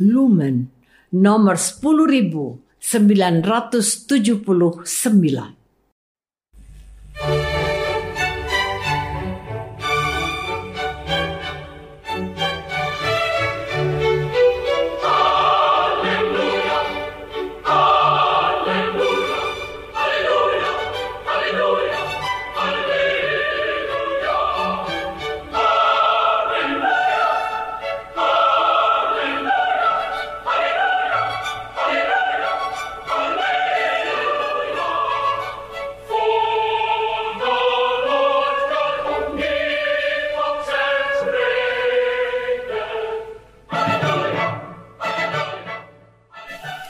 Lumen nomor 10979.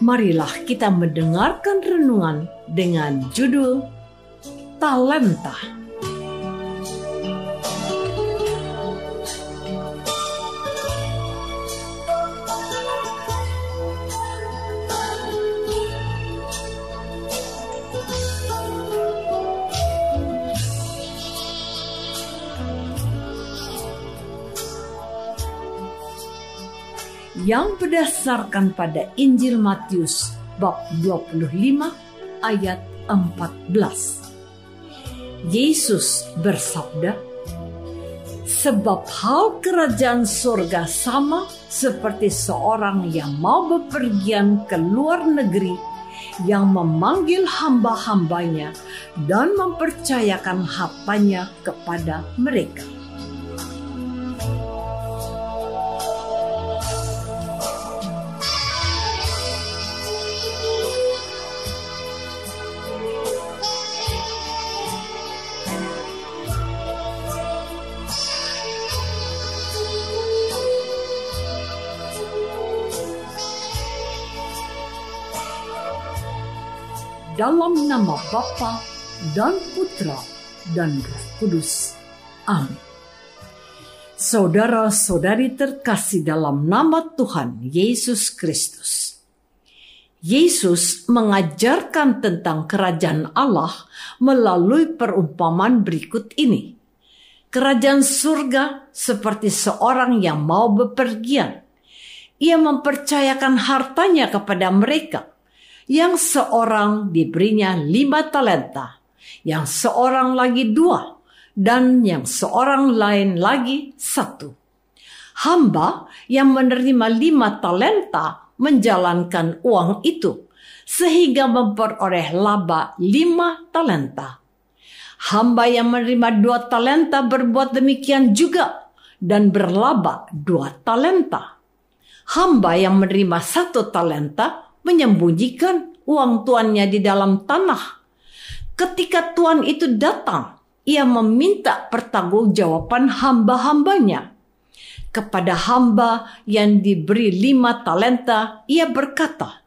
marilah kita mendengarkan renungan dengan judul Talenta. Yang berdasarkan pada Injil Matius bab 25 ayat 14. Yesus bersabda, Sebab hal kerajaan surga sama seperti seorang yang mau bepergian ke luar negeri yang memanggil hamba-hambanya dan mempercayakan hartanya kepada mereka. Dalam nama Bapa dan Putra dan Roh Kudus. Amin. Saudara-saudari terkasih dalam nama Tuhan Yesus Kristus. Yesus mengajarkan tentang kerajaan Allah melalui perumpamaan berikut ini. Kerajaan surga seperti seorang yang mau bepergian. Ia mempercayakan hartanya kepada mereka yang seorang diberinya lima talenta, yang seorang lagi dua, dan yang seorang lain lagi satu. Hamba yang menerima lima talenta menjalankan uang itu, sehingga memperoleh laba lima talenta. Hamba yang menerima dua talenta berbuat demikian juga dan berlaba dua talenta. Hamba yang menerima satu talenta menyembunyikan uang tuannya di dalam tanah. Ketika tuan itu datang, ia meminta pertanggungjawaban hamba-hambanya. Kepada hamba yang diberi lima talenta, ia berkata,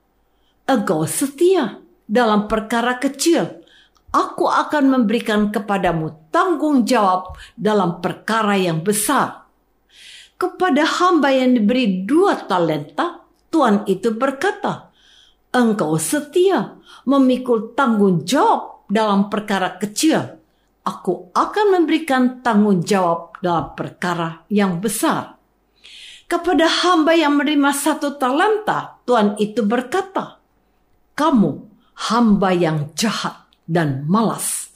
Engkau setia dalam perkara kecil, aku akan memberikan kepadamu tanggung jawab dalam perkara yang besar. Kepada hamba yang diberi dua talenta, tuan itu berkata, engkau setia memikul tanggung jawab dalam perkara kecil, aku akan memberikan tanggung jawab dalam perkara yang besar. Kepada hamba yang menerima satu talenta, Tuhan itu berkata, "Kamu hamba yang jahat dan malas.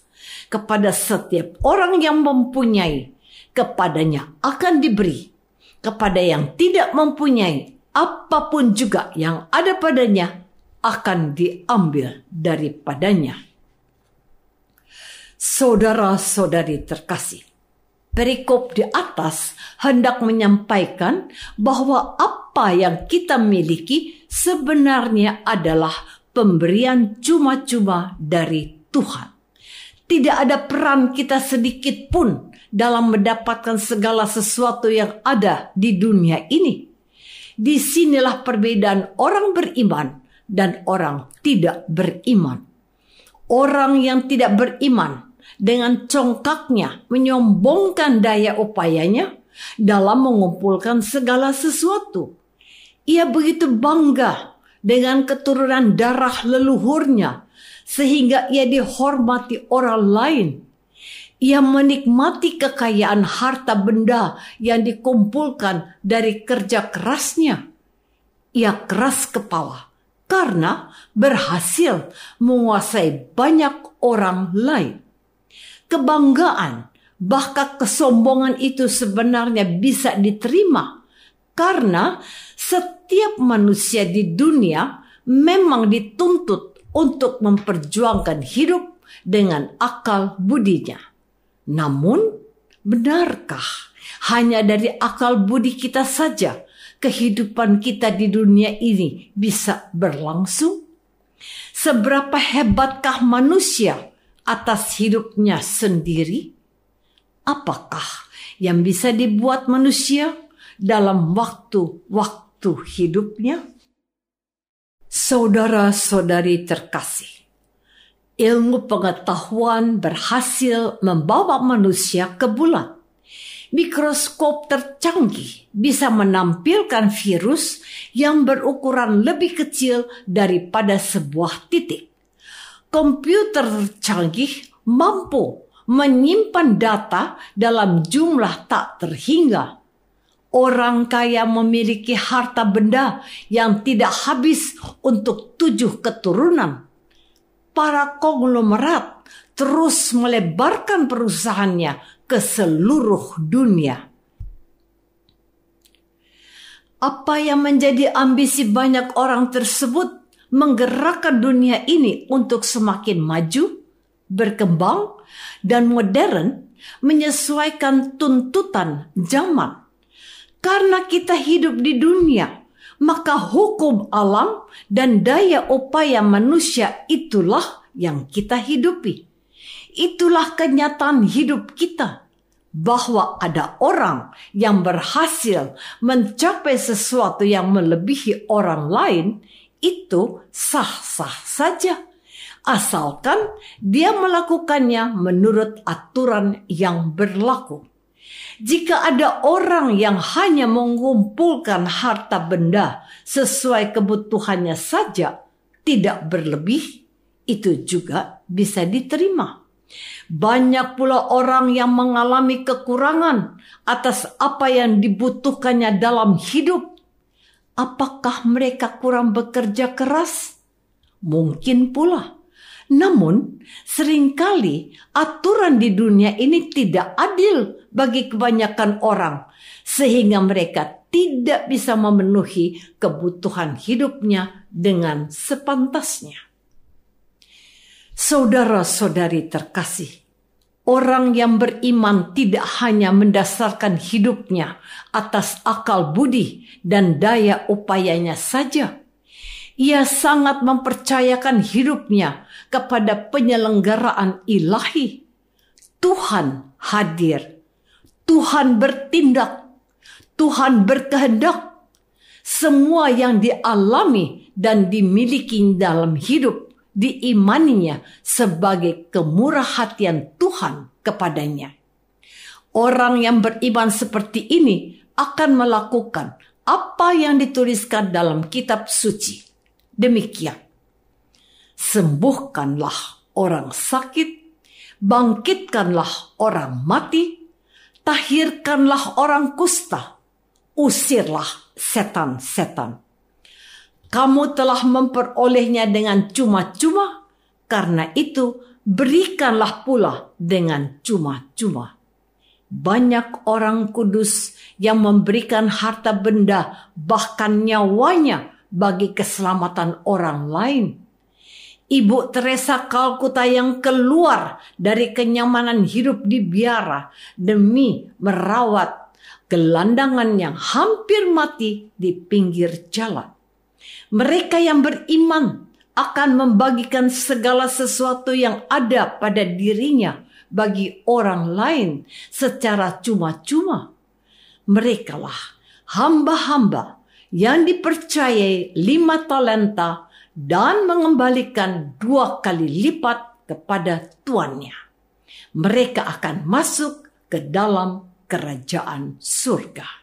Kepada setiap orang yang mempunyai, kepadanya akan diberi. Kepada yang tidak mempunyai, apa pun juga yang ada padanya akan diambil daripadanya. Saudara-saudari terkasih, perikop di atas hendak menyampaikan bahwa apa yang kita miliki sebenarnya adalah pemberian cuma-cuma dari Tuhan. Tidak ada peran kita sedikit pun dalam mendapatkan segala sesuatu yang ada di dunia ini. Di sinilah perbedaan orang beriman dan orang tidak beriman. Orang yang tidak beriman dengan congkaknya menyombongkan daya upayanya dalam mengumpulkan segala sesuatu. Ia begitu bangga dengan keturunan darah leluhurnya sehingga ia dihormati orang lain. Ia menikmati kekayaan harta benda yang dikumpulkan dari kerja kerasnya. Ia keras kepala karena berhasil menguasai banyak orang lain kebanggaan, bahkan kesombongan itu sebenarnya bisa diterima karena setiap manusia di dunia memang dituntut untuk memperjuangkan hidup dengan akal budinya. Namun, benarkah hanya dari akal budi kita saja kehidupan kita di dunia ini bisa berlangsung? Seberapa hebatkah manusia atas hidupnya sendiri? Apakah yang bisa dibuat manusia dalam waktu-waktu hidupnya? Saudara-saudari terkasih, ilmu pengetahuan berhasil membawa manusia ke bulan. Mikroskop tercanggih bisa menampilkan virus yang berukuran lebih kecil daripada sebuah titik komputer canggih mampu menyimpan data dalam jumlah tak terhingga. Orang kaya memiliki harta benda yang tidak habis untuk tujuh keturunan. Para konglomerat terus melebarkan perusahaannya ke seluruh dunia. Apa yang menjadi ambisi banyak orang tersebut menggerakkan dunia ini untuk semakin maju, berkembang, dan modern menyesuaikan tuntutan zaman. Karena kita hidup di dunia, maka hukum alam dan daya upaya manusia itulah yang kita hidupi. Itulah kenyataan hidup kita bahwa ada orang yang berhasil mencapai sesuatu yang melebihi orang lain itu sah-sah saja. Asalkan dia melakukannya menurut aturan yang berlaku. Jika ada orang yang hanya mengumpulkan harta benda sesuai kebutuhannya saja, tidak berlebih, itu juga bisa diterima. Banyak pula orang yang mengalami kekurangan atas apa yang dibutuhkannya dalam hidup Apakah mereka kurang bekerja keras? Mungkin pula. Namun, sering kali aturan di dunia ini tidak adil bagi kebanyakan orang, sehingga mereka tidak bisa memenuhi kebutuhan hidupnya dengan sepantasnya. Saudara-saudari terkasih, Orang yang beriman tidak hanya mendasarkan hidupnya atas akal budi dan daya upayanya saja. Ia sangat mempercayakan hidupnya kepada penyelenggaraan ilahi. Tuhan hadir, Tuhan bertindak, Tuhan berkehendak. Semua yang dialami dan dimiliki dalam hidup diimaninya sebagai kemurah hatian Tuhan kepadanya. Orang yang beriman seperti ini akan melakukan apa yang dituliskan dalam kitab suci. Demikian. Sembuhkanlah orang sakit, bangkitkanlah orang mati, tahirkanlah orang kusta, usirlah setan-setan kamu telah memperolehnya dengan cuma-cuma, karena itu berikanlah pula dengan cuma-cuma. Banyak orang kudus yang memberikan harta benda, bahkan nyawanya, bagi keselamatan orang lain. Ibu Teresa Kalkuta yang keluar dari kenyamanan hidup di biara demi merawat gelandangan yang hampir mati di pinggir jalan. Mereka yang beriman akan membagikan segala sesuatu yang ada pada dirinya bagi orang lain secara cuma-cuma. Merekalah hamba-hamba yang dipercayai lima talenta dan mengembalikan dua kali lipat kepada tuannya. Mereka akan masuk ke dalam kerajaan surga.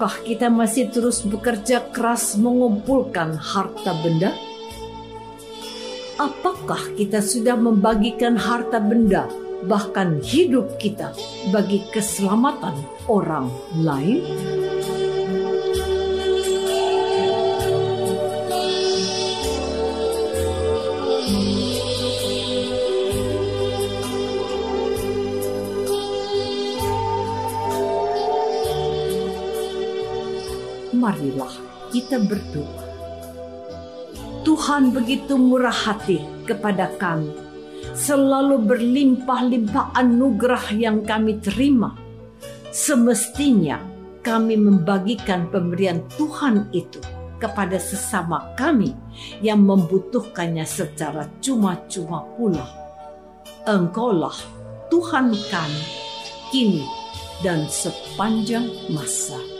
Apakah kita masih terus bekerja keras mengumpulkan harta benda? Apakah kita sudah membagikan harta benda, bahkan hidup kita, bagi keselamatan orang lain? Marilah kita berdoa. Tuhan begitu murah hati kepada kami, selalu berlimpah-limpah anugerah yang kami terima. Semestinya kami membagikan pemberian Tuhan itu kepada sesama kami yang membutuhkannya secara cuma-cuma pula. Engkaulah Tuhan kami, kini dan sepanjang masa.